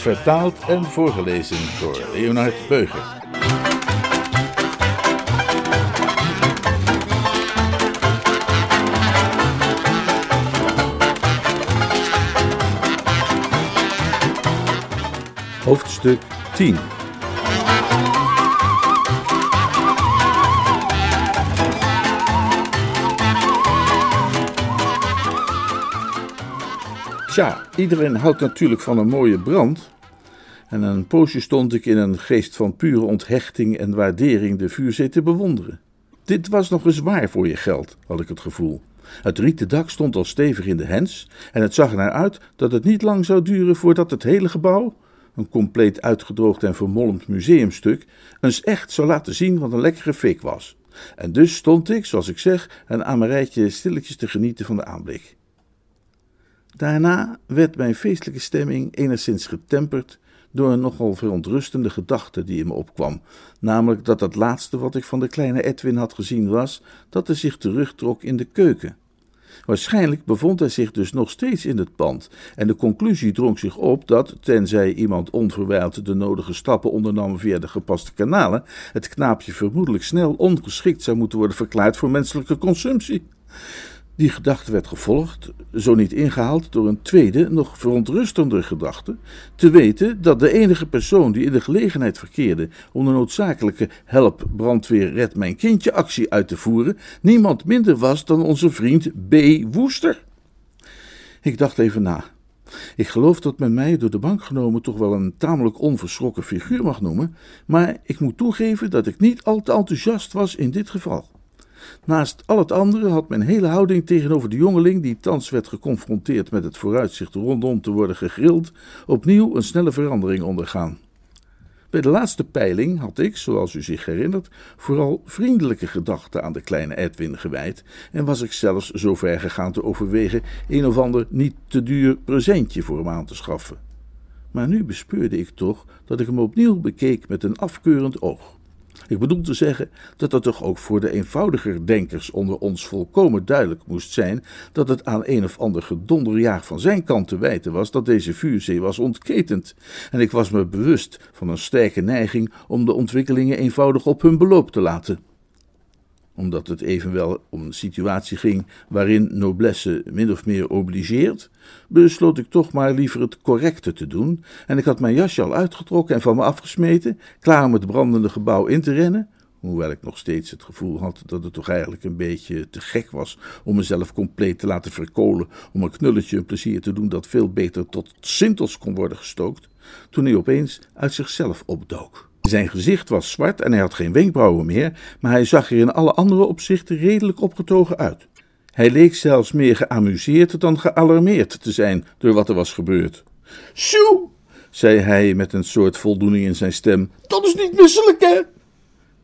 Vertaald en voorgelezen door Leonard Beuger. Hoofdstuk 10 Tja, iedereen houdt natuurlijk van een mooie brand. En een poosje stond ik in een geest van pure onthechting en waardering de vuurzee te bewonderen. Dit was nog eens waar voor je geld, had ik het gevoel. Het rieten dak stond al stevig in de hens en het zag er naar uit dat het niet lang zou duren voordat het hele gebouw, een compleet uitgedroogd en vermolmd museumstuk, eens echt zou laten zien wat een lekkere fik was. En dus stond ik, zoals ik zeg, een amerijtje stilletjes te genieten van de aanblik. Daarna werd mijn feestelijke stemming enigszins getemperd door een nogal verontrustende gedachte die in me opkwam, namelijk dat het laatste wat ik van de kleine Edwin had gezien was dat hij zich terugtrok in de keuken. Waarschijnlijk bevond hij zich dus nog steeds in het pand, en de conclusie drong zich op dat, tenzij iemand onverwijld de nodige stappen ondernam via de gepaste kanalen, het knaapje vermoedelijk snel ongeschikt zou moeten worden verklaard voor menselijke consumptie. Die gedachte werd gevolgd, zo niet ingehaald, door een tweede, nog verontrustender gedachte, te weten dat de enige persoon die in de gelegenheid verkeerde om de noodzakelijke help, brandweer, red mijn kindje actie uit te voeren, niemand minder was dan onze vriend B. Woester. Ik dacht even na. Ik geloof dat men mij door de bank genomen toch wel een tamelijk onverschrokken figuur mag noemen, maar ik moet toegeven dat ik niet al te enthousiast was in dit geval. Naast al het andere had mijn hele houding tegenover de jongeling, die thans werd geconfronteerd met het vooruitzicht rondom te worden gegrild, opnieuw een snelle verandering ondergaan. Bij de laatste peiling had ik, zoals u zich herinnert, vooral vriendelijke gedachten aan de kleine Edwin gewijd en was ik zelfs zo ver gegaan te overwegen een of ander niet te duur presentje voor hem aan te schaffen. Maar nu bespeurde ik toch dat ik hem opnieuw bekeek met een afkeurend oog. Ik bedoel te zeggen dat het toch ook voor de eenvoudiger denkers onder ons volkomen duidelijk moest zijn dat het aan een of ander gedonderjaag van zijn kant te wijten was dat deze vuurzee was ontketend. En ik was me bewust van een sterke neiging om de ontwikkelingen eenvoudig op hun beloop te laten omdat het evenwel om een situatie ging waarin noblesse min of meer obligeert, besloot ik toch maar liever het correcte te doen, en ik had mijn jasje al uitgetrokken en van me afgesmeten, klaar om het brandende gebouw in te rennen, hoewel ik nog steeds het gevoel had dat het toch eigenlijk een beetje te gek was om mezelf compleet te laten verkolen om een knulletje een plezier te doen dat veel beter tot sintels kon worden gestookt, toen hij opeens uit zichzelf opdook. Zijn gezicht was zwart en hij had geen wenkbrauwen meer, maar hij zag er in alle andere opzichten redelijk opgetogen uit. Hij leek zelfs meer geamuseerd dan gealarmeerd te zijn door wat er was gebeurd. Sjoe, zei hij met een soort voldoening in zijn stem, dat is niet misselijk, hè?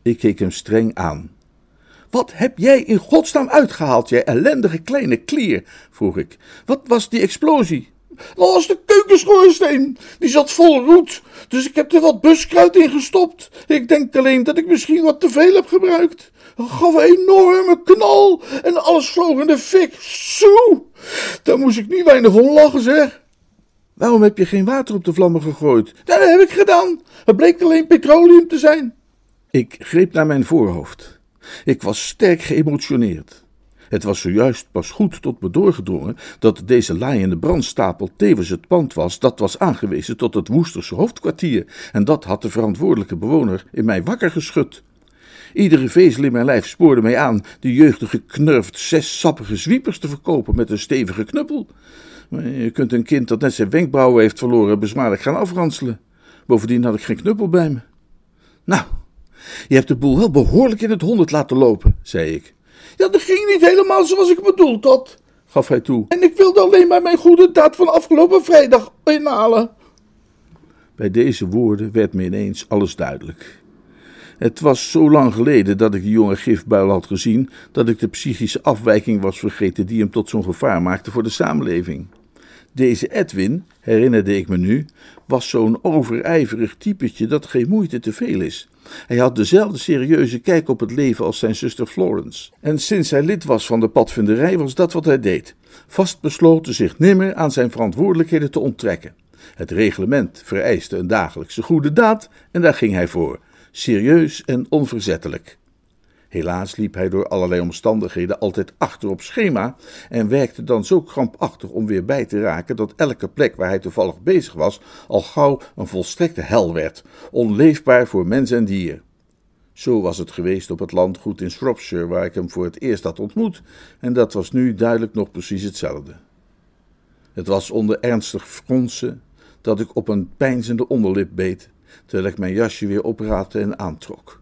Ik keek hem streng aan. Wat heb jij in godsnaam uitgehaald, jij ellendige kleine klier? vroeg ik. Wat was die explosie? Dat was de keukenschoorsteen. Die zat vol roet. Dus ik heb er wat buskruid in gestopt. Ik denk alleen dat ik misschien wat te veel heb gebruikt. Dat gaf een enorme knal. En alles vloog in de fik. Zo! Daar moest ik niet weinig om lachen, zeg. Waarom heb je geen water op de vlammen gegooid? Dat heb ik gedaan. Het bleek alleen petroleum te zijn. Ik greep naar mijn voorhoofd. Ik was sterk geëmotioneerd. Het was zojuist pas goed tot me doorgedrongen dat deze laaiende brandstapel tevens het pand was dat was aangewezen tot het Woesterse hoofdkwartier, en dat had de verantwoordelijke bewoner in mij wakker geschud. Iedere vezel in mijn lijf spoorde mij aan de jeugdige knurft zes sappige zwiepers te verkopen met een stevige knuppel. Je kunt een kind dat net zijn wenkbrauwen heeft verloren bezwaarlijk gaan afranselen. Bovendien had ik geen knuppel bij me. Nou, je hebt de boel wel behoorlijk in het honderd laten lopen, zei ik. Ja, dat ging niet helemaal zoals ik bedoeld had, gaf hij toe. En ik wilde alleen maar mijn goede daad van afgelopen vrijdag inhalen. Bij deze woorden werd me ineens alles duidelijk. Het was zo lang geleden dat ik die jonge gifbuil had gezien, dat ik de psychische afwijking was vergeten die hem tot zo'n gevaar maakte voor de samenleving. Deze Edwin, herinnerde ik me nu, was zo'n overijverig typetje dat geen moeite te veel is. Hij had dezelfde serieuze kijk op het leven als zijn zuster Florence. En sinds hij lid was van de padvinderij was dat wat hij deed. Vastbesloten zich nimmer aan zijn verantwoordelijkheden te onttrekken. Het reglement vereiste een dagelijkse goede daad en daar ging hij voor, serieus en onverzettelijk. Helaas liep hij door allerlei omstandigheden altijd achter op schema en werkte dan zo krampachtig om weer bij te raken dat elke plek waar hij toevallig bezig was al gauw een volstrekte hel werd, onleefbaar voor mens en dier. Zo was het geweest op het landgoed in Shropshire waar ik hem voor het eerst had ontmoet, en dat was nu duidelijk nog precies hetzelfde. Het was onder ernstig fronsen dat ik op een pijnzende onderlip beet, terwijl ik mijn jasje weer opraapte en aantrok.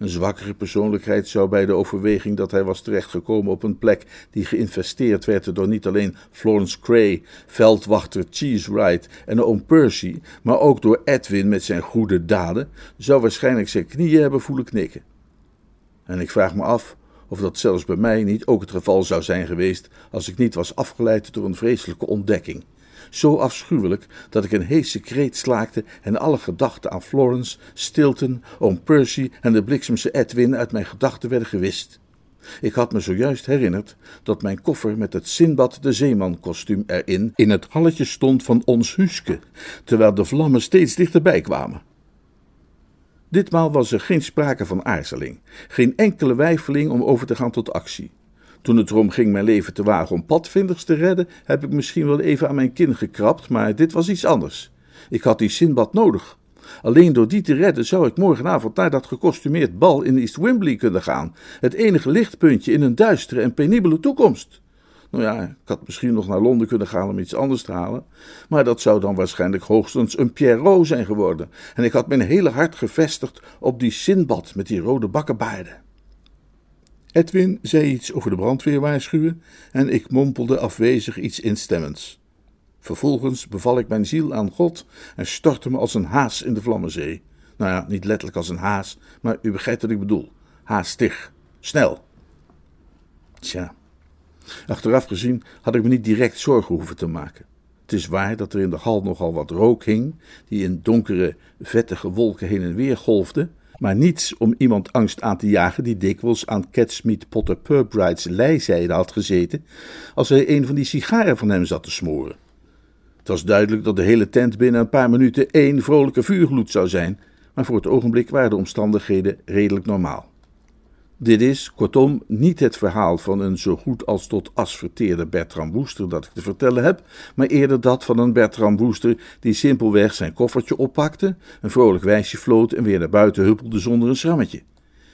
Een zwakkere persoonlijkheid zou bij de overweging dat hij was terechtgekomen op een plek die geïnvesteerd werd door niet alleen Florence Cray, veldwachter Cheesewright en oom Percy, maar ook door Edwin met zijn goede daden, zou waarschijnlijk zijn knieën hebben voelen knikken. En ik vraag me af of dat zelfs bij mij niet ook het geval zou zijn geweest als ik niet was afgeleid door een vreselijke ontdekking zo afschuwelijk dat ik een heese kreet slaakte en alle gedachten aan Florence, Stilton, oom Percy en de bliksemse Edwin uit mijn gedachten werden gewist. Ik had me zojuist herinnerd dat mijn koffer met het Sinbad de Zeeman kostuum erin in het halletje stond van ons Huske, terwijl de vlammen steeds dichterbij kwamen. Ditmaal was er geen sprake van aarzeling, geen enkele weifeling om over te gaan tot actie. Toen het erom ging mijn leven te wagen om padvinders te redden, heb ik misschien wel even aan mijn kin gekrapt, maar dit was iets anders. Ik had die Sinbad nodig. Alleen door die te redden zou ik morgenavond naar dat gekostumeerd bal in East Wimbley kunnen gaan. Het enige lichtpuntje in een duistere en penibele toekomst. Nou ja, ik had misschien nog naar Londen kunnen gaan om iets anders te halen. Maar dat zou dan waarschijnlijk hoogstens een Pierrot zijn geworden. En ik had mijn hele hart gevestigd op die Sinbad met die rode bakkenbaarden. Edwin zei iets over de brandweer waarschuwen en ik mompelde afwezig iets instemmends. Vervolgens beval ik mijn ziel aan God en stortte me als een haas in de Vlammenzee. Nou ja, niet letterlijk als een haas, maar u begrijpt wat ik bedoel. Haastig. Snel. Tja. Achteraf gezien had ik me niet direct zorgen hoeven te maken. Het is waar dat er in de hal nogal wat rook hing, die in donkere, vettige wolken heen en weer golfde, maar niets om iemand angst aan te jagen die dikwijls aan Catsmeet Potter Purbright's lijzijde had gezeten als hij een van die sigaren van hem zat te smoren. Het was duidelijk dat de hele tent binnen een paar minuten één vrolijke vuurgloed zou zijn, maar voor het ogenblik waren de omstandigheden redelijk normaal. Dit is, kortom, niet het verhaal van een zo goed als tot as verteerde Bertram Woester dat ik te vertellen heb, maar eerder dat van een Bertram Woester die simpelweg zijn koffertje oppakte, een vrolijk wijsje floot en weer naar buiten huppelde zonder een schrammetje.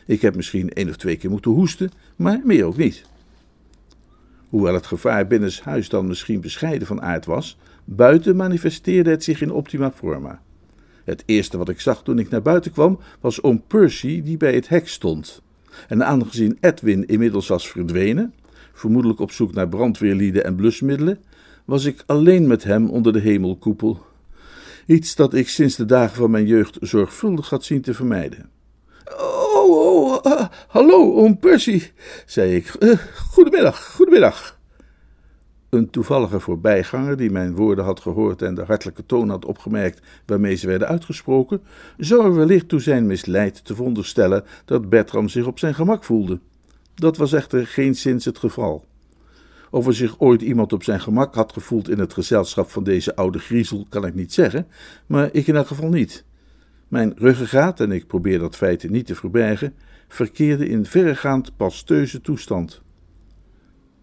Ik heb misschien één of twee keer moeten hoesten, maar meer ook niet. Hoewel het gevaar binnenshuis dan misschien bescheiden van aard was, buiten manifesteerde het zich in optima forma. Het eerste wat ik zag toen ik naar buiten kwam, was oom Percy die bij het hek stond. En aangezien Edwin inmiddels was verdwenen, vermoedelijk op zoek naar brandweerlieden en blusmiddelen, was ik alleen met hem onder de hemelkoepel. Iets dat ik sinds de dagen van mijn jeugd zorgvuldig had zien te vermijden. Oh, oh uh, hallo, oom Percy, zei ik. Uh, goedemiddag, goedemiddag. Een toevallige voorbijganger die mijn woorden had gehoord en de hartelijke toon had opgemerkt waarmee ze werden uitgesproken, zou er wellicht toe zijn misleid te veronderstellen dat Bertram zich op zijn gemak voelde. Dat was echter geen sinds het geval. Of er zich ooit iemand op zijn gemak had gevoeld in het gezelschap van deze oude griezel, kan ik niet zeggen, maar ik in elk geval niet. Mijn ruggengraat, en ik probeer dat feit niet te verbergen, verkeerde in verregaand pasteuze toestand.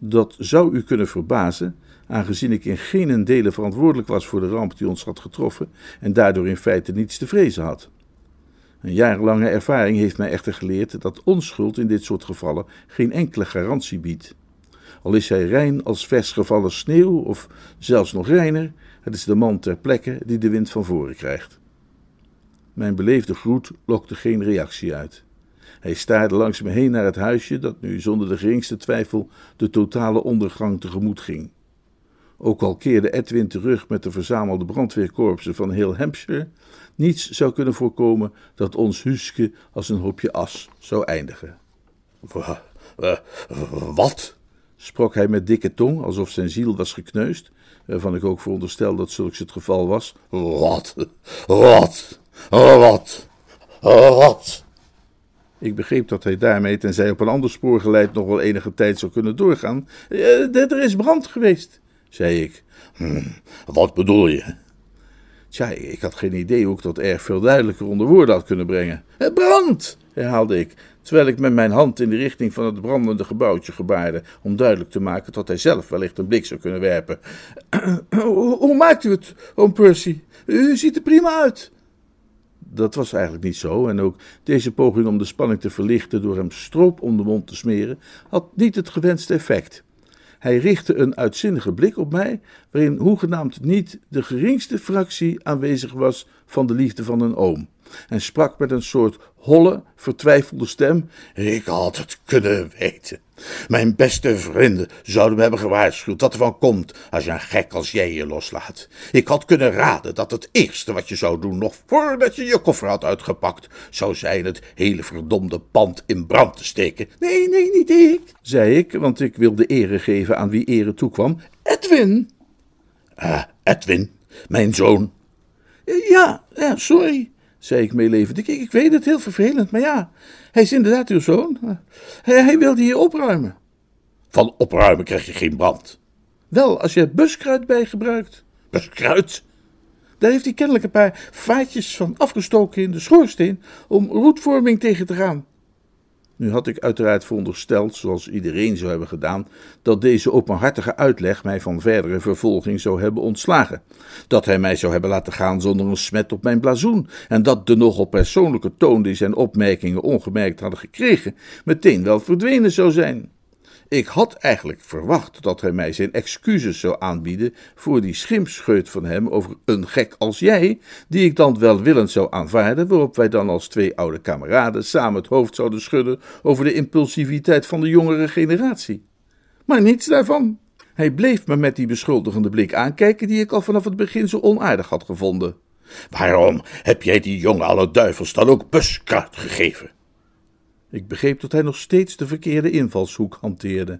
Dat zou u kunnen verbazen, aangezien ik in geen dele verantwoordelijk was voor de ramp die ons had getroffen en daardoor in feite niets te vrezen had. Een jarenlange ervaring heeft mij echter geleerd dat onschuld in dit soort gevallen geen enkele garantie biedt. Al is hij rein als vers gevallen sneeuw, of zelfs nog reiner, het is de man ter plekke die de wind van voren krijgt. Mijn beleefde groet lokte geen reactie uit. Hij staarde langs me heen naar het huisje dat nu zonder de geringste twijfel de totale ondergang tegemoet ging. ook al keerde Edwin terug met de verzamelde brandweerkorpsen van heel Hampshire, niets zou kunnen voorkomen dat ons Huske als een hoopje as zou eindigen. Wat? sprak hij met dikke tong, alsof zijn ziel was gekneusd, waarvan ik ook veronderstel dat zulks het geval was. Wat? Wat? Wat? Wat? Ik begreep dat hij daarmee, tenzij op een ander spoor geleid, nog wel enige tijd zou kunnen doorgaan. Eh, er is brand geweest, zei ik. Hm, wat bedoel je? Tja, ik had geen idee hoe ik dat erg veel duidelijker onder woorden had kunnen brengen. Eh, brand, herhaalde ik, terwijl ik met mijn hand in de richting van het brandende gebouwtje gebaarde, om duidelijk te maken dat hij zelf wellicht een blik zou kunnen werpen. hoe, maakt u het, oom Percy? U ziet er prima uit dat was eigenlijk niet zo. En ook deze poging om de spanning te verlichten door hem stroop om de mond te smeren, had niet het gewenste effect. Hij richtte een uitzinnige blik op mij, waarin hoegenaamd niet de geringste fractie aanwezig was van de liefde van een oom, en sprak met een soort holle, vertwijfelde stem: Ik had het kunnen weten. Mijn beste vrienden zouden me hebben gewaarschuwd dat er van komt als je een gek als jij je loslaat. Ik had kunnen raden dat het eerste wat je zou doen, nog voordat je je koffer had uitgepakt, zou zijn het hele verdomde pand in brand te steken. Nee, nee, niet ik, zei ik, want ik wilde ere geven aan wie ere toekwam. Edwin. Ah, Edwin, mijn zoon. Ja, ja, sorry zei ik meelevend. Ik, ik weet het, heel vervelend, maar ja, hij is inderdaad uw zoon. Hij, hij wilde hier opruimen. Van opruimen krijg je geen brand. Wel, als je het buskruid bij gebruikt. Buskruid? Daar heeft hij kennelijk een paar vaatjes van afgestoken in de schoorsteen om roetvorming tegen te gaan. Nu had ik uiteraard verondersteld, zoals iedereen zou hebben gedaan, dat deze openhartige uitleg mij van verdere vervolging zou hebben ontslagen. Dat hij mij zou hebben laten gaan zonder een smet op mijn blazoen. En dat de nogal persoonlijke toon die zijn opmerkingen ongemerkt hadden gekregen, meteen wel verdwenen zou zijn. Ik had eigenlijk verwacht dat hij mij zijn excuses zou aanbieden voor die schimpscheut van hem over een gek als jij, die ik dan welwillend zou aanvaarden, waarop wij dan als twee oude kameraden samen het hoofd zouden schudden over de impulsiviteit van de jongere generatie. Maar niets daarvan. Hij bleef me met die beschuldigende blik aankijken die ik al vanaf het begin zo onaardig had gevonden. Waarom heb jij die jongen alle duivels dan ook buskruid gegeven? Ik begreep dat hij nog steeds de verkeerde invalshoek hanteerde.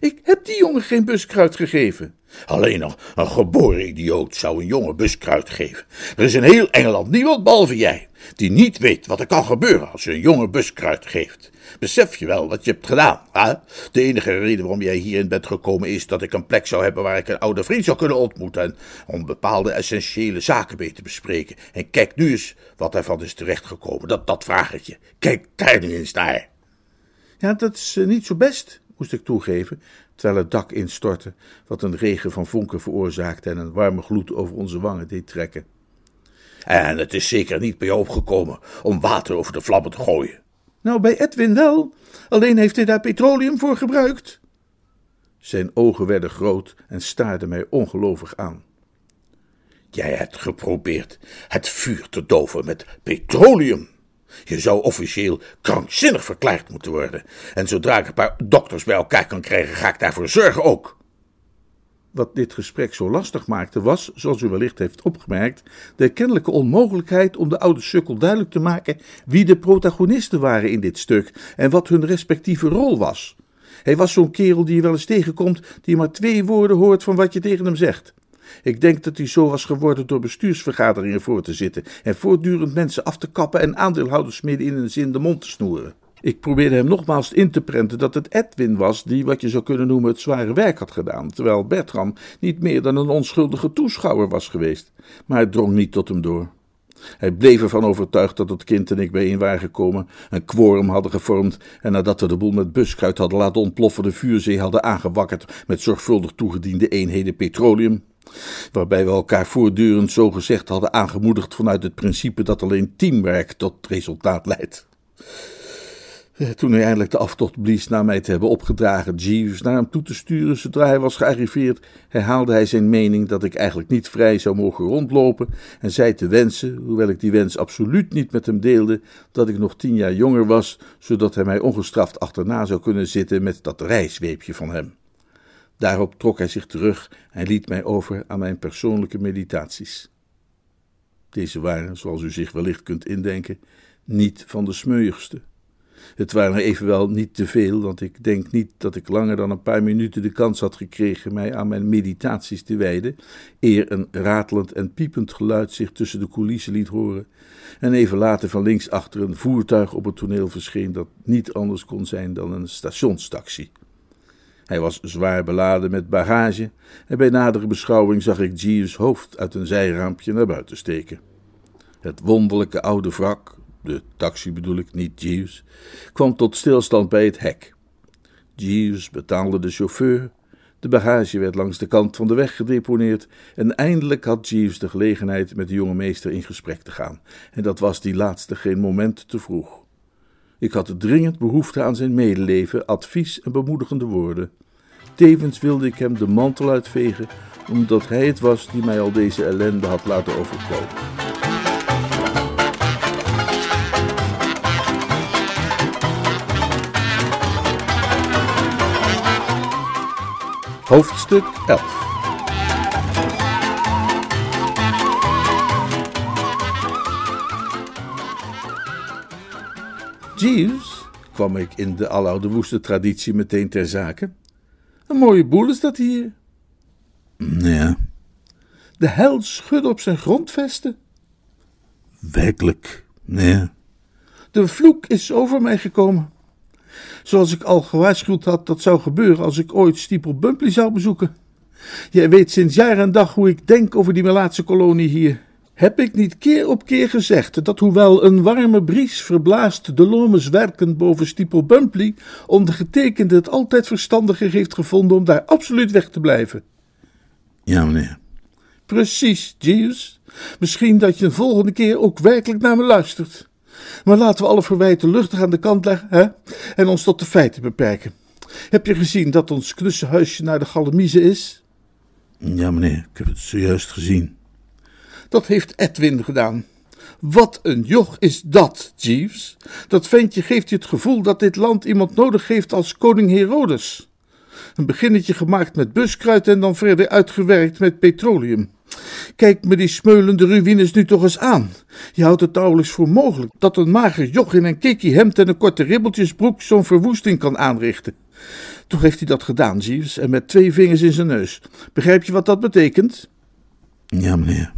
Ik heb die jongen geen buskruid gegeven. Alleen nog een geboren idioot zou een jongen buskruid geven. Er is in heel Engeland niemand behalve jij die niet weet wat er kan gebeuren als je een jongen buskruid geeft. Besef je wel wat je hebt gedaan? Hè? De enige reden waarom jij hierin bent gekomen is dat ik een plek zou hebben waar ik een oude vriend zou kunnen ontmoeten en om bepaalde essentiële zaken mee te bespreken. En kijk nu eens wat daarvan is terechtgekomen. Dat, dat vraag ik je. Kijk daar nu eens naar. Ja, dat is eh, niet zo best, moest ik toegeven, terwijl het dak instortte, wat een regen van vonken veroorzaakte en een warme gloed over onze wangen deed trekken. En het is zeker niet bij jou opgekomen om water over de vlammen te gooien. Nou, bij Edwin wel, alleen heeft hij daar petroleum voor gebruikt. Zijn ogen werden groot en staarden mij ongelovig aan. Jij hebt geprobeerd het vuur te doven met petroleum. Je zou officieel krankzinnig verklaard moeten worden. En zodra ik een paar dokters bij elkaar kan krijgen, ga ik daarvoor zorgen ook. Wat dit gesprek zo lastig maakte was, zoals u wellicht heeft opgemerkt, de kennelijke onmogelijkheid om de oude sukkel duidelijk te maken wie de protagonisten waren in dit stuk en wat hun respectieve rol was. Hij was zo'n kerel die je wel eens tegenkomt, die maar twee woorden hoort van wat je tegen hem zegt. Ik denk dat hij zo was geworden door bestuursvergaderingen voor te zitten en voortdurend mensen af te kappen en aandeelhouders midden in een zin de mond te snoeren. Ik probeerde hem nogmaals in te prenten dat het Edwin was die, wat je zou kunnen noemen, het zware werk had gedaan, terwijl Bertram niet meer dan een onschuldige toeschouwer was geweest. Maar het drong niet tot hem door. Hij bleef ervan overtuigd dat het kind en ik bijeen waren gekomen, een quorum hadden gevormd en nadat we de boel met buskruid hadden laten ontploffen, de vuurzee hadden aangewakkerd met zorgvuldig toegediende eenheden petroleum. Waarbij we elkaar voortdurend zo gezegd hadden aangemoedigd vanuit het principe dat alleen teamwerk tot resultaat leidt. Toen hij eindelijk de aftocht blies na mij te hebben opgedragen Jeeves naar hem toe te sturen zodra hij was gearriveerd, herhaalde hij zijn mening dat ik eigenlijk niet vrij zou mogen rondlopen en zei te wensen, hoewel ik die wens absoluut niet met hem deelde, dat ik nog tien jaar jonger was, zodat hij mij ongestraft achterna zou kunnen zitten met dat rijzweepje van hem. Daarop trok hij zich terug en liet mij over aan mijn persoonlijke meditaties. Deze waren, zoals u zich wellicht kunt indenken, niet van de smeuigste. Het waren er evenwel niet te veel, want ik denk niet dat ik langer dan een paar minuten de kans had gekregen mij aan mijn meditaties te wijden, eer een ratelend en piepend geluid zich tussen de coulissen liet horen, en even later van links achter een voertuig op het toneel verscheen dat niet anders kon zijn dan een stationstaxi. Hij was zwaar beladen met bagage en bij nadere beschouwing zag ik Jeeves hoofd uit een zijraampje naar buiten steken. Het wonderlijke oude wrak, de taxi bedoel ik, niet Jeeves, kwam tot stilstand bij het hek. Jeeves betaalde de chauffeur, de bagage werd langs de kant van de weg gedeponeerd en eindelijk had Jeeves de gelegenheid met de jonge meester in gesprek te gaan, en dat was die laatste geen moment te vroeg. Ik had dringend behoefte aan zijn medeleven, advies en bemoedigende woorden. Tevens wilde ik hem de mantel uitvegen, omdat hij het was die mij al deze ellende had laten overkomen. Hoofdstuk 11 Jeeves, kwam ik in de aloude woeste traditie meteen ter zake. Een mooie boel is dat hier. Ja. De hel schudde op zijn grondvesten. Werkelijk, ja. De vloek is over mij gekomen. Zoals ik al gewaarschuwd had dat zou gebeuren als ik ooit Stiepel Bumpley zou bezoeken. Jij weet sinds jaar en dag hoe ik denk over die Melaatse kolonie hier. Heb ik niet keer op keer gezegd dat hoewel een warme bries verblaast de lomes werken boven Stiepel Bumpley, ondergetekende het altijd verstandiger heeft gevonden om daar absoluut weg te blijven? Ja, meneer. Precies, Jeeves. Misschien dat je een volgende keer ook werkelijk naar me luistert. Maar laten we alle verwijten luchtig aan de kant leggen hè? en ons tot de feiten beperken. Heb je gezien dat ons knusse huisje naar de Galamiezen is? Ja, meneer, ik heb het zojuist gezien. Dat heeft Edwin gedaan. Wat een joch is dat, Jeeves. Dat ventje geeft je het gevoel dat dit land iemand nodig heeft als koning Herodes. Een beginnetje gemaakt met buskruid en dan verder uitgewerkt met petroleum. Kijk me die smeulende ruïnes nu toch eens aan. Je houdt het nauwelijks voor mogelijk dat een mager joch in een kikkie hemd en een korte ribbeltjesbroek zo'n verwoesting kan aanrichten. Toch heeft hij dat gedaan, Jeeves, en met twee vingers in zijn neus. Begrijp je wat dat betekent? Ja, meneer.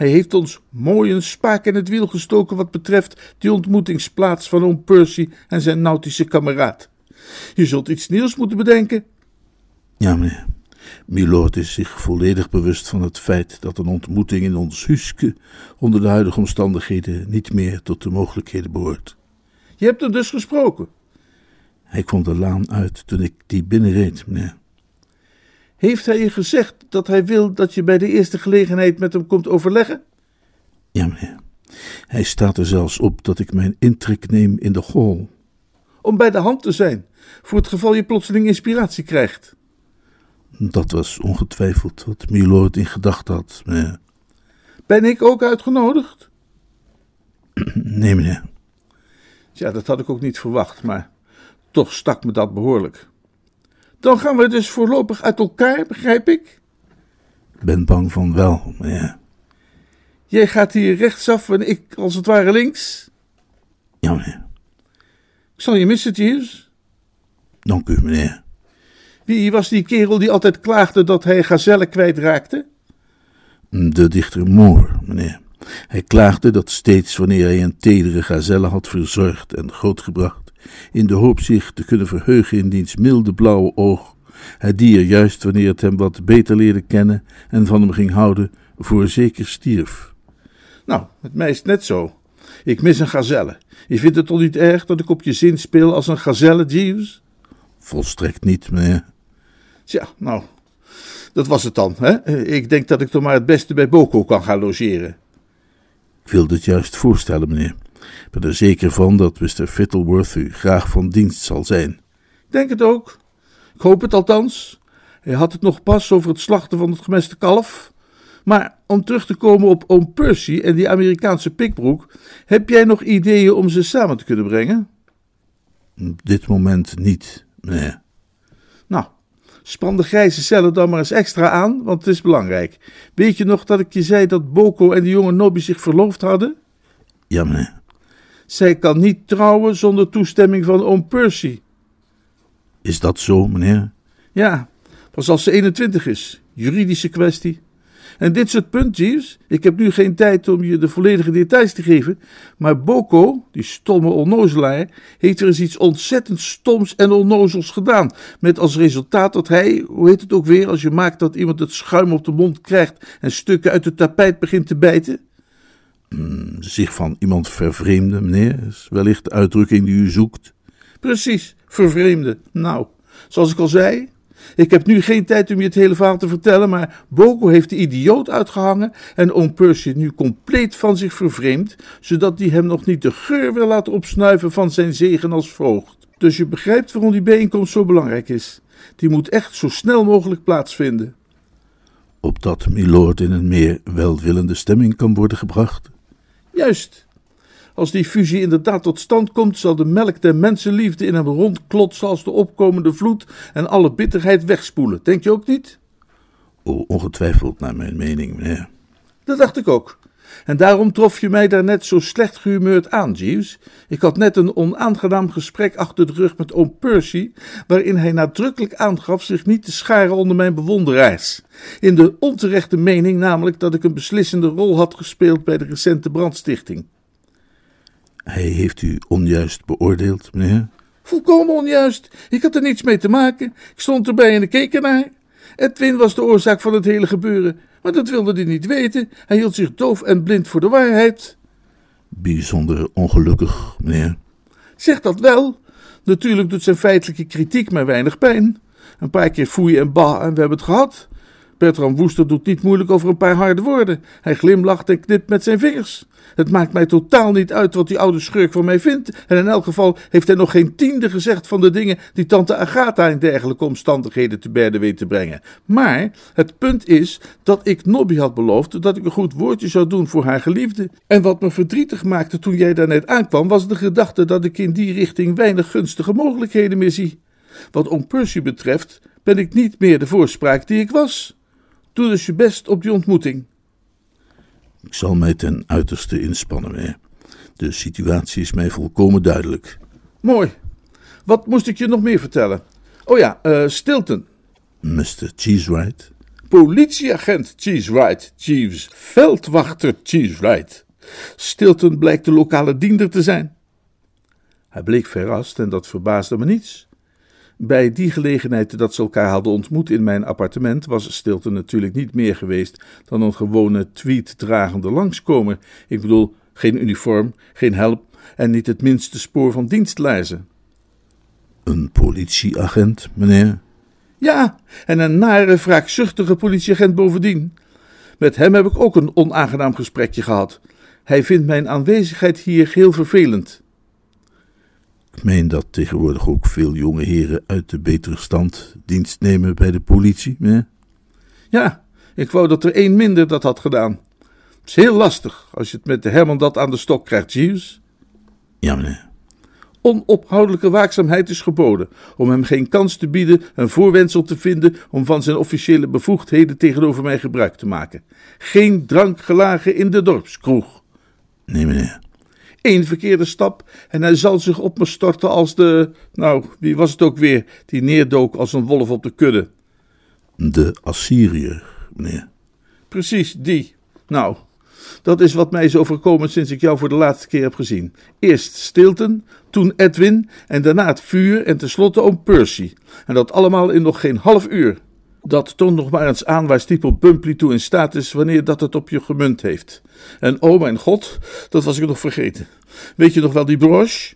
Hij heeft ons mooi een spaak in het wiel gestoken wat betreft die ontmoetingsplaats van oom Percy en zijn nautische kameraad. Je zult iets nieuws moeten bedenken. Ja, meneer. Milord is zich volledig bewust van het feit dat een ontmoeting in ons huske onder de huidige omstandigheden niet meer tot de mogelijkheden behoort. Je hebt er dus gesproken. Hij kwam de laan uit toen ik die binnenreed, meneer. Heeft hij je gezegd dat hij wil dat je bij de eerste gelegenheid met hem komt overleggen? Ja, meneer. Hij staat er zelfs op dat ik mijn intrek neem in de hall. Om bij de hand te zijn, voor het geval je plotseling inspiratie krijgt. Dat was ongetwijfeld wat Milord in gedachten had, meneer. Ben ik ook uitgenodigd? Nee, meneer. Ja, dat had ik ook niet verwacht, maar toch stak me dat behoorlijk. Dan gaan we dus voorlopig uit elkaar, begrijp ik? Ben bang van wel, meneer. Jij gaat hier rechtsaf en ik als het ware links. Ja, meneer. Ik zal je missen, Jeeves. Dank u, meneer. Wie was die kerel die altijd klaagde dat hij gazellen kwijtraakte? De dichter Moore, meneer. Hij klaagde dat steeds wanneer hij een tedere gazelle had verzorgd en grootgebracht, in de hoop zich te kunnen verheugen in diens milde blauwe oog, het dier juist wanneer het hem wat beter leerde kennen en van hem ging houden, voorzeker stierf. Nou, met mij is het net zo. Ik mis een gazelle. Je vindt het toch niet erg dat ik op je zin speel als een gazelle, Jeeves? Volstrekt niet, meneer. Tja, nou, dat was het dan. Hè? Ik denk dat ik toch maar het beste bij Boko kan gaan logeren. Ik wilde het juist voorstellen, meneer. Ik ben er zeker van dat Mr. Fittleworth u graag van dienst zal zijn. Ik denk het ook. Ik hoop het althans. Hij had het nog pas over het slachten van het gemeste kalf. Maar om terug te komen op oom Percy en die Amerikaanse pikbroek, heb jij nog ideeën om ze samen te kunnen brengen? Op dit moment niet, meneer. Nou, Span de grijze cellen dan maar eens extra aan, want het is belangrijk. Weet je nog dat ik je zei dat Boko en de jonge Nobby zich verloofd hadden? Ja, meneer. Zij kan niet trouwen zonder toestemming van oom Percy. Is dat zo, meneer? Ja, pas als ze 21 is. Juridische kwestie. En dit is het punt, Jeeves. Ik heb nu geen tijd om je de volledige details te geven. Maar Boko, die stomme onnozelaar, heeft er eens iets ontzettend stoms en onnozels gedaan. Met als resultaat dat hij, hoe heet het ook weer, als je maakt dat iemand het schuim op de mond krijgt en stukken uit het tapijt begint te bijten? Hmm, zich van iemand vervreemden, meneer, is wellicht de uitdrukking die u zoekt. Precies, vervreemden. Nou, zoals ik al zei, ik heb nu geen tijd om je het hele verhaal te vertellen, maar Boko heeft de idioot uitgehangen en oom Percy nu compleet van zich vervreemd, zodat hij hem nog niet de geur wil laten opsnuiven van zijn zegen als voogd. Dus je begrijpt waarom die bijeenkomst zo belangrijk is. Die moet echt zo snel mogelijk plaatsvinden. Opdat Milord in een meer welwillende stemming kan worden gebracht. Juist. Als die fusie inderdaad tot stand komt, zal de melk der mensenliefde in hem rondklotsen als de opkomende vloed en alle bitterheid wegspoelen. Denk je ook niet? Oh, ongetwijfeld naar mijn mening, meneer. Dat dacht ik ook. En daarom trof je mij daarnet zo slecht gehumeurd aan, Jeeves. Ik had net een onaangenaam gesprek achter de rug met oom Percy, waarin hij nadrukkelijk aangaf zich niet te scharen onder mijn bewonderaars. In de onterechte mening namelijk dat ik een beslissende rol had gespeeld bij de recente brandstichting. Hij heeft u onjuist beoordeeld, meneer? Volkomen onjuist. Ik had er niets mee te maken. Ik stond erbij en ik keek ernaar. Edwin was de oorzaak van het hele gebeuren, maar dat wilde hij niet weten. Hij hield zich doof en blind voor de waarheid. Bijzonder ongelukkig, meneer. Zeg dat wel. Natuurlijk doet zijn feitelijke kritiek mij weinig pijn. Een paar keer foei en bah en we hebben het gehad. Bertram Woester doet niet moeilijk over een paar harde woorden. Hij glimlacht en knipt met zijn vingers. Het maakt mij totaal niet uit wat die oude schurk van mij vindt. En in elk geval heeft hij nog geen tiende gezegd van de dingen die tante Agatha in dergelijke omstandigheden te berde weet te brengen. Maar het punt is dat ik Nobby had beloofd dat ik een goed woordje zou doen voor haar geliefde. En wat me verdrietig maakte toen jij daar net aankwam, was de gedachte dat ik in die richting weinig gunstige mogelijkheden meer zie. Wat om Percy betreft, ben ik niet meer de voorspraak die ik was. Doe dus je best op die ontmoeting. Ik zal mij ten uiterste inspannen, meneer. De situatie is mij volkomen duidelijk. Mooi. Wat moest ik je nog meer vertellen? Oh ja, uh, Stilton. Mr. Cheesewright? Politieagent Cheesewright, Jeeves. Veldwachter Cheesewright. Stilton blijkt de lokale diender te zijn. Hij bleek verrast en dat verbaasde me niets. Bij die gelegenheid dat ze elkaar hadden ontmoet in mijn appartement was Stilte natuurlijk niet meer geweest dan een gewone tweet-dragende langskomer. Ik bedoel, geen uniform, geen helm en niet het minste spoor van dienstlaarzen. Een politieagent, meneer? Ja, en een nare, wraakzuchtige politieagent bovendien. Met hem heb ik ook een onaangenaam gesprekje gehad. Hij vindt mijn aanwezigheid hier heel vervelend. Ik meen dat tegenwoordig ook veel jonge heren uit de betere stand dienst nemen bij de politie, meneer? Ja, ik wou dat er één minder dat had gedaan. Het is heel lastig als je het met de Herman dat aan de stok krijgt, Jeeves. Ja, meneer. Onophoudelijke waakzaamheid is geboden, om hem geen kans te bieden een voorwendsel te vinden om van zijn officiële bevoegdheden tegenover mij gebruik te maken. Geen drank gelagen in de dorpskroeg. Nee, meneer. Eén verkeerde stap en hij zal zich op me storten als de. Nou, wie was het ook weer die neerdook als een wolf op de kudde? De Assyriër, meneer. Precies, die. Nou, dat is wat mij is overkomen sinds ik jou voor de laatste keer heb gezien. Eerst Stilton, toen Edwin en daarna het vuur en tenslotte oom Percy. En dat allemaal in nog geen half uur. Dat toont nog maar eens aan waar Stiepel Bumpley toe in staat is wanneer dat het op je gemunt heeft. En oh mijn god, dat was ik nog vergeten. Weet je nog wel die broche?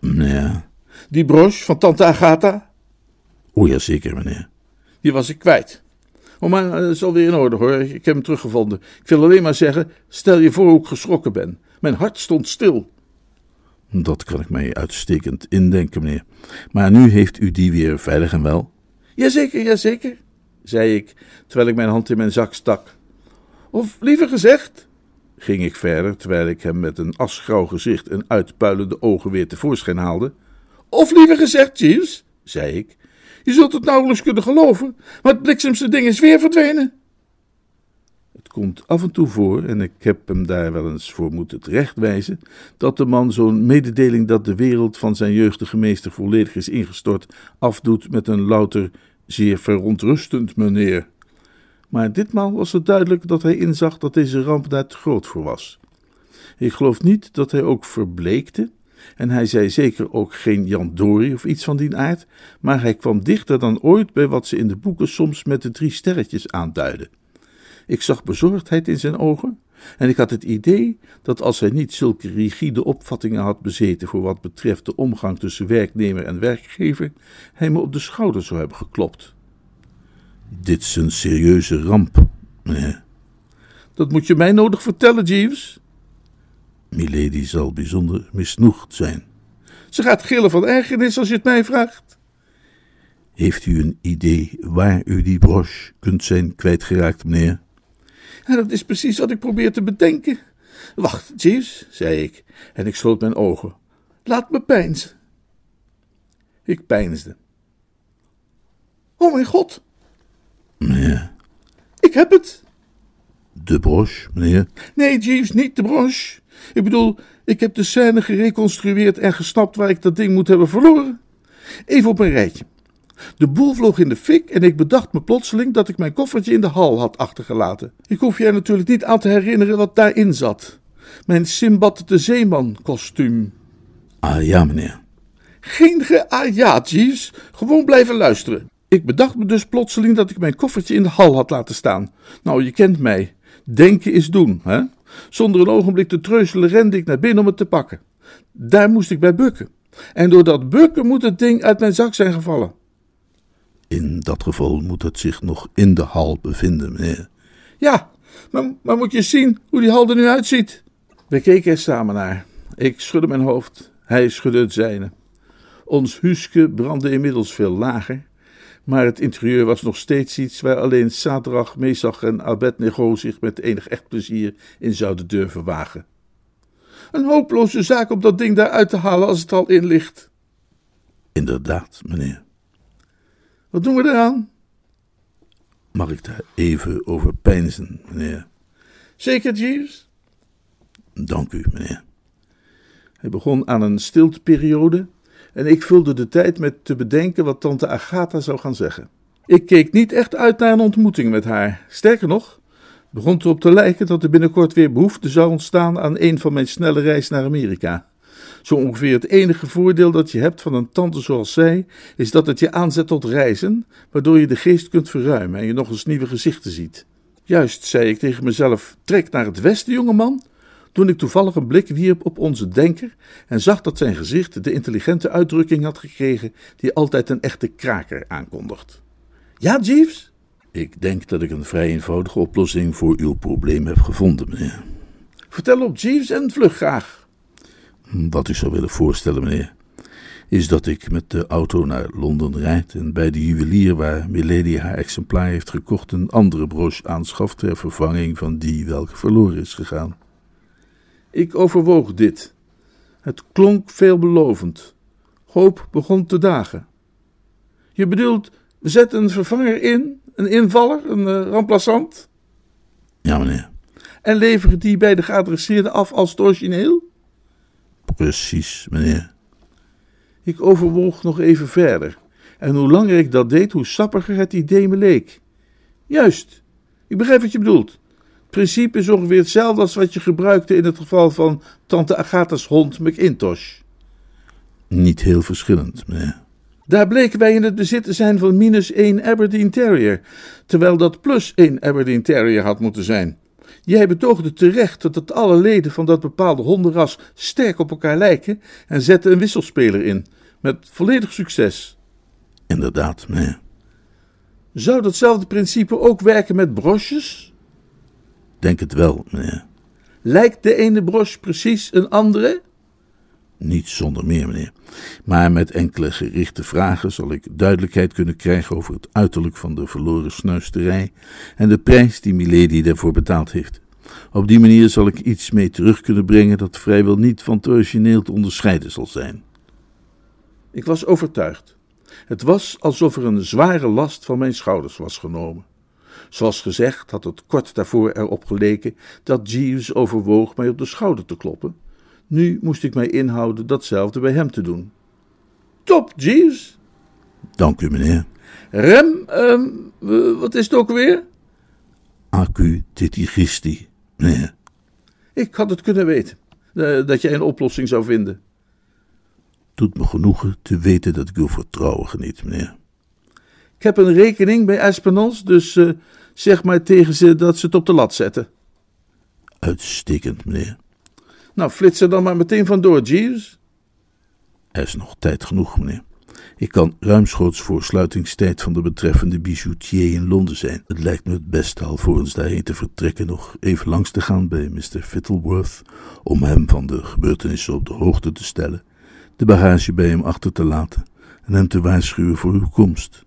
Ja. Die broche van tante Agatha? O ja, zeker, meneer. Die was ik kwijt. Oh, maar het is alweer in orde hoor. Ik heb hem teruggevonden. Ik wil alleen maar zeggen, stel je voor hoe ik geschrokken ben. Mijn hart stond stil. Dat kan ik mij uitstekend indenken, meneer. Maar nu heeft u die weer veilig en wel? Jazeker, jazeker, zei ik, terwijl ik mijn hand in mijn zak stak. Of liever gezegd, ging ik verder, terwijl ik hem met een asgrauw gezicht en uitpuilende ogen weer tevoorschijn haalde. Of liever gezegd, Jeeves, zei ik, Je zult het nauwelijks kunnen geloven, maar het bliksemse ding is weer verdwenen. Komt af en toe voor, en ik heb hem daar wel eens voor moeten terechtwijzen, dat de man zo'n mededeling dat de wereld van zijn jeugdige meester volledig is ingestort, afdoet met een louter zeer verontrustend, meneer. Maar ditmaal was het duidelijk dat hij inzag dat deze ramp daar te groot voor was. Ik geloof niet dat hij ook verbleekte, en hij zei zeker ook geen Jan Dory of iets van die aard, maar hij kwam dichter dan ooit bij wat ze in de boeken soms met de drie sterretjes aanduiden. Ik zag bezorgdheid in zijn ogen, en ik had het idee dat als hij niet zulke rigide opvattingen had bezeten voor wat betreft de omgang tussen werknemer en werkgever, hij me op de schouder zou hebben geklopt. Dit is een serieuze ramp, meneer. Dat moet je mij nodig vertellen, Jeeves. Milady zal bijzonder misnoegd zijn. Ze gaat gillen van ergernis als je het mij vraagt. Heeft u een idee waar u die broche kunt zijn kwijtgeraakt, meneer? Ja, dat is precies wat ik probeer te bedenken. Wacht, Jeeves, zei ik, en ik sloot mijn ogen. Laat me pijnzen. Ik peinsde. Oh mijn god. Meneer. Ik heb het. De broche, meneer? Nee, Jeeves, niet de broche. Ik bedoel, ik heb de scène gereconstrueerd en gesnapt waar ik dat ding moet hebben verloren. Even op een rijtje. De boel vloog in de fik en ik bedacht me plotseling dat ik mijn koffertje in de hal had achtergelaten. Ik hoef je er natuurlijk niet aan te herinneren wat daarin zat. Mijn Simbad de Zeeman kostuum. Ah ja, meneer. Geen ge ah ja, Jeeves. Gewoon blijven luisteren. Ik bedacht me dus plotseling dat ik mijn koffertje in de hal had laten staan. Nou, je kent mij. Denken is doen, hè? Zonder een ogenblik te treuzelen rende ik naar binnen om het te pakken. Daar moest ik bij bukken. En door dat bukken moet het ding uit mijn zak zijn gevallen. In dat geval moet het zich nog in de hal bevinden, meneer. Ja, maar, moet je zien hoe die hal er nu uitziet. We keken er samen naar. Ik schudde mijn hoofd, hij schudde het zijne. Ons huske brandde inmiddels veel lager, maar het interieur was nog steeds iets waar alleen Sadrach, Mesach en Abednego zich met enig echt plezier in zouden durven wagen. Een hopeloze zaak om dat ding daar uit te halen als het al in ligt. Inderdaad, meneer. Wat doen we eraan? Mag ik daar even over peinzen, meneer? Zeker, Jeeves? Dank u, meneer. Hij begon aan een stilteperiode en ik vulde de tijd met te bedenken wat tante Agatha zou gaan zeggen. Ik keek niet echt uit naar een ontmoeting met haar. Sterker nog, begon erop te lijken dat er binnenkort weer behoefte zou ontstaan aan een van mijn snelle reis naar Amerika. Zo ongeveer het enige voordeel dat je hebt van een tante zoals zij, is dat het je aanzet tot reizen, waardoor je de geest kunt verruimen en je nog eens nieuwe gezichten ziet. Juist, zei ik tegen mezelf, trek naar het westen, jongeman, toen ik toevallig een blik wierp op onze denker en zag dat zijn gezicht de intelligente uitdrukking had gekregen die altijd een echte kraker aankondigt. Ja, Jeeves? Ik denk dat ik een vrij eenvoudige oplossing voor uw probleem heb gevonden, meneer. Vertel op, Jeeves, en vlug graag. Wat ik zou willen voorstellen, meneer, is dat ik met de auto naar Londen rijd en bij de juwelier waar Milady haar exemplaar heeft gekocht een andere broche aanschaft ter vervanging van die welke verloren is gegaan. Ik overwoog dit. Het klonk veelbelovend. Hoop begon te dagen. Je bedoelt, zet een vervanger in, een invaller, een uh, remplaçant? Ja, meneer. En leveren die bij de geadresseerde af als het origineel? Precies, meneer. Ik overwoog nog even verder. En hoe langer ik dat deed, hoe sappiger het idee me leek. Juist, ik begrijp wat je bedoelt. Het principe is ongeveer hetzelfde als wat je gebruikte in het geval van tante Agatha's hond McIntosh. Niet heel verschillend, meneer. Daar bleken wij in het bezit te zijn van minus 1 Aberdeen Terrier, terwijl dat plus 1 Aberdeen Terrier had moeten zijn. Jij betoogde terecht dat het alle leden van dat bepaalde hondenras sterk op elkaar lijken en zette een wisselspeler in, met volledig succes. Inderdaad, meneer. Zou datzelfde principe ook werken met broches? Denk het wel, meneer. Lijkt de ene broche precies een andere? Niet zonder meer, meneer. Maar met enkele gerichte vragen zal ik duidelijkheid kunnen krijgen over het uiterlijk van de verloren snuisterij en de prijs die Milady daarvoor betaald heeft. Op die manier zal ik iets mee terug kunnen brengen dat vrijwel niet van het origineel te onderscheiden zal zijn. Ik was overtuigd. Het was alsof er een zware last van mijn schouders was genomen. Zoals gezegd had het kort daarvoor erop geleken dat Jeeves overwoog mij op de schouder te kloppen. Nu moest ik mij inhouden datzelfde bij hem te doen. Top, Jeeves! Dank u, meneer. Rem, ehm, wat is het ook weer? Accu titigisti, meneer. Ik had het kunnen weten, eh, dat jij een oplossing zou vinden. Doet me genoegen te weten dat ik uw vertrouwen geniet, meneer. Ik heb een rekening bij Espinals, dus uh, zeg maar tegen ze dat ze het op de lat zetten. Uitstekend, meneer. Nou, flits er dan maar meteen vandoor, Jeeves. Er is nog tijd genoeg, meneer. Ik kan ruimschoots voor sluitingstijd van de betreffende bijoutier in Londen zijn. Het lijkt me het beste alvorens daarheen te vertrekken nog even langs te gaan bij Mr. Fittleworth, om hem van de gebeurtenissen op de hoogte te stellen, de bagage bij hem achter te laten en hem te waarschuwen voor uw komst.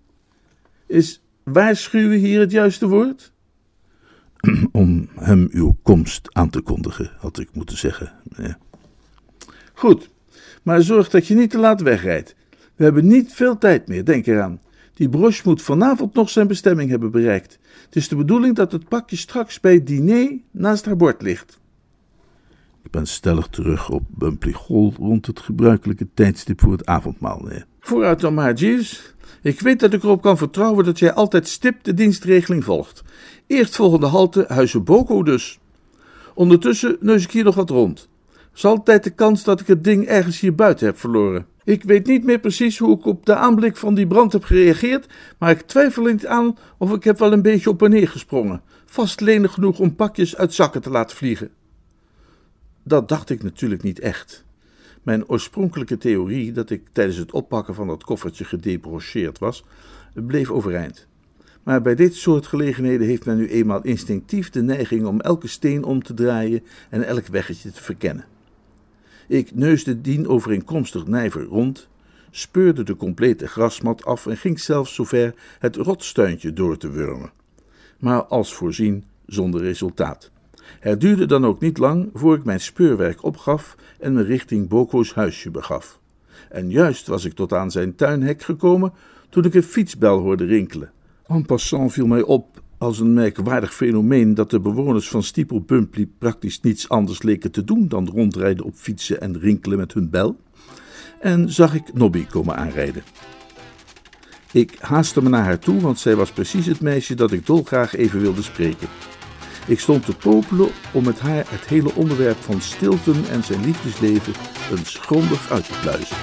Is waarschuwen hier het juiste woord? Om hem uw komst aan te kondigen, had ik moeten zeggen. Ja. Goed, maar zorg dat je niet te laat wegrijdt. We hebben niet veel tijd meer, denk eraan. Die broche moet vanavond nog zijn bestemming hebben bereikt. Het is de bedoeling dat het pakje straks bij het diner naast haar bord ligt. Ik ben stellig terug op Bumply Hall rond het gebruikelijke tijdstip voor het avondmaal. Nee. Vooruit dan maar, Jeeves. Ik weet dat ik erop kan vertrouwen dat jij altijd stipt de dienstregeling volgt. Eerstvolgende halte Huizen Boko dus. Ondertussen neus ik hier nog wat rond. is altijd de kans dat ik het ding ergens hier buiten heb verloren. Ik weet niet meer precies hoe ik op de aanblik van die brand heb gereageerd, maar ik twijfel niet aan of ik heb wel een beetje op en neer gesprongen, vast lenig genoeg om pakjes uit zakken te laten vliegen. Dat dacht ik natuurlijk niet echt. Mijn oorspronkelijke theorie dat ik tijdens het oppakken van dat koffertje gedebrocheerd was, bleef overeind. Maar bij dit soort gelegenheden heeft men nu eenmaal instinctief de neiging om elke steen om te draaien en elk weggetje te verkennen. Ik neusde dien overeenkomstig nijver rond, speurde de complete grasmat af en ging zelfs zover het rotstuintje door te wurmen. Maar als voorzien zonder resultaat. Het duurde dan ook niet lang voor ik mijn speurwerk opgaf en me richting Boko's huisje begaf. En juist was ik tot aan zijn tuinhek gekomen toen ik een fietsbel hoorde rinkelen. En passant viel mij op als een merkwaardig fenomeen dat de bewoners van Stiepel Bumpley praktisch niets anders leken te doen dan rondrijden op fietsen en rinkelen met hun bel. En zag ik Nobby komen aanrijden. Ik haastte me naar haar toe, want zij was precies het meisje dat ik dolgraag even wilde spreken. Ik stond te popelen om met haar het hele onderwerp van Stilton en zijn liefdesleven eens grondig uit te pluizen.